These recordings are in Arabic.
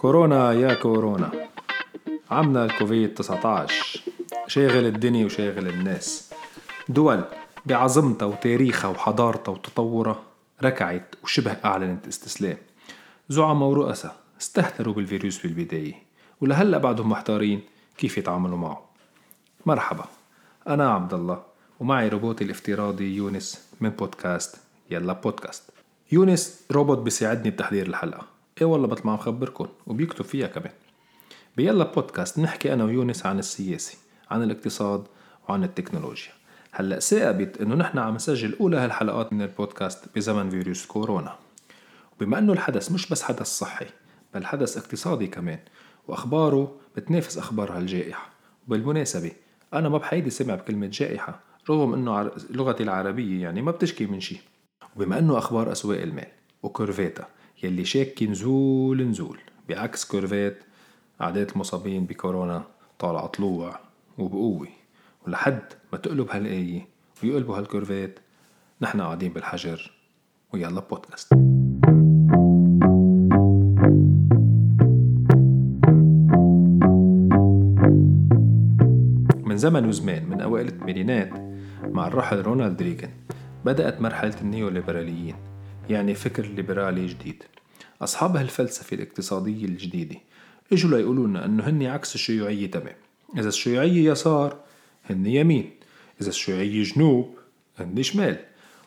كورونا يا كورونا. عمنا الكوفيد 19 شاغل الدنيا وشاغل الناس. دول بعظمتها وتاريخها وحضارتها وتطورها ركعت وشبه أعلنت استسلام. زعماء ورؤساء استهتروا بالفيروس بالبداية ولهلأ بعدهم محتارين كيف يتعاملوا معه. مرحبا أنا عبد الله ومعي روبوتي الافتراضي يونس من بودكاست يلا بودكاست. يونس روبوت بيساعدني بتحضير الحلقة. إيه والله مثل ما عم خبركن وبيكتب فيها كمان. بيلا بودكاست نحكي أنا ويونس عن السياسة عن الاقتصاد وعن التكنولوجيا. هلأ ثابت إنه نحن عم نسجل أولى هالحلقات من البودكاست بزمن فيروس كورونا. وبما إنه الحدث مش بس حدث صحي بل حدث اقتصادي كمان وأخباره بتنافس أخبار هالجائحة. وبالمناسبة أنا ما بحيدي سمع بكلمة جائحة رغم إنه لغتي العربية يعني ما بتشكي من شيء وبما إنه أخبار أسواق المال وكورفيتا يلي شاكي نزول نزول. بعكس كورفيت أعداد المصابين بكورونا طالعة طلوع وبقوة. ولحد ما تقلب هالآية ويقلبوا هالكورفيت نحن قاعدين بالحجر. ويلا بودكاست. من زمن وزمان من أوائل الثمانينات مع الراحل رونالد ريغان بدأت مرحلة النيوليبراليين. يعني فكر ليبرالي جديد. أصحاب هالفلسفة الاقتصادية الجديدة إجوا ليقولوا لنا إنه هن عكس الشيوعية تمام. إذا الشيوعية يسار هن يمين. إذا الشيوعية جنوب هن شمال.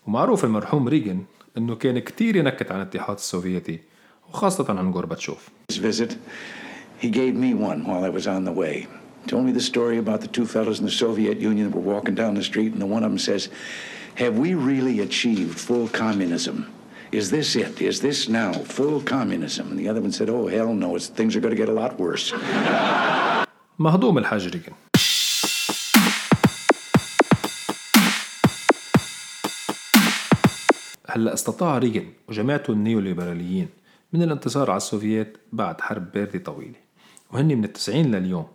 ومعروف المرحوم ريغن إنه كان كتير ينكت عن الاتحاد السوفيتي وخاصة عن غورباتشوف. He gave me one while I was on the way. Told me the story about the two fellows in the Soviet Union that were walking down the street, and the one of them says, Have we really achieved full communism? Is this it? Is this now full communism? And the other one said, Oh, hell no, it's, things are going to get a lot worse. مهضوم الحاج ريغن هلا استطاع ريغن وجماعته النيوليبراليين من الانتصار على السوفييت بعد حرب باردة طويلة وهن من التسعين لليوم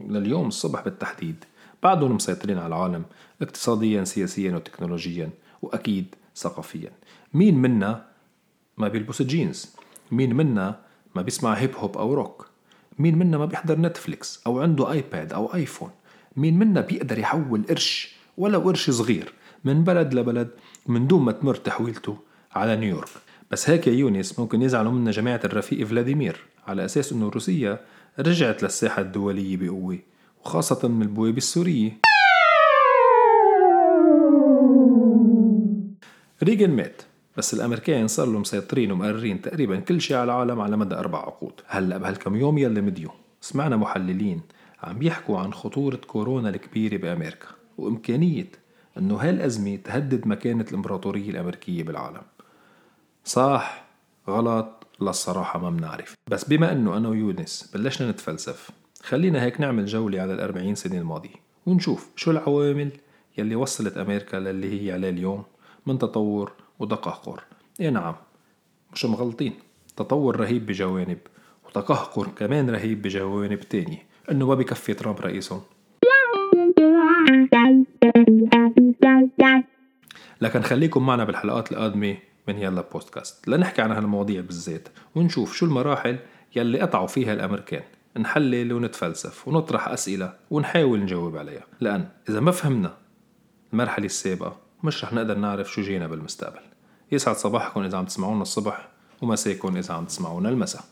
لليوم الصبح بالتحديد بعدهم مسيطرين على العالم اقتصاديا سياسيا وتكنولوجيا وأكيد ثقافيا. مين منا ما بيلبس جينز مين منا ما بيسمع هيب هوب أو روك مين منا ما بيحضر Netflix أو عنده iPad أو iPhone مين منا بيقدر يحول قرش ولو قرش صغير من بلد لبلد من دون ما تمر تحويلته على نيويورك؟ بس هيك يا يونس ممكن يزعلوا منا جماعة الرفيق فلاديمير على أساس أنه روسيا رجعت للساحة الدولية بقوة وخاصة من البوابة السورية. ريغن مات بس الامريكان صار لهم مسيطرين ومقررين تقريبا كل شيء على العالم على مدى أربع عقود. هلأ بهالكم يوم يلي مديو سمعنا محللين عم يحكوا عن خطورة كورونا الكبيرة بأمريكا وإمكانية أنه هالأزمة تهدد مكانة الإمبراطورية الأمريكية بالعالم. صح غلط للصراحة ما بنعرف. بس بما أنه أنا ويونس بلشنا نتفلسف خلينا هيك نعمل جولة على الأربعين سنة الماضية ونشوف شو العوامل يلي وصلت أمريكا للي هي عليه اليوم. من تطور وتقهقر اي نعم مش مغلطين. تطور رهيب بجوانب وتقهقر كمان رهيب بجوانب تانية. انه ما بكفي ترامب رئيسهم. لكن خليكم معنا بالحلقات القادمة من يلا بودكاست. لنحكي عن هالمواضيع بالذات ونشوف شو المراحل يلي قطعوا فيها الأمريكان. نحلل ونتفلسف ونطرح أسئلة ونحاول نجاوب عليها. لأن إذا ما فهمنا المرحلة السابقة مش رح نقدر نعرف شو جينا بالمستقبل. يسعد صباحكم إذا عم تسمعونا الصبح ومساكم إذا عم تسمعونا المساء.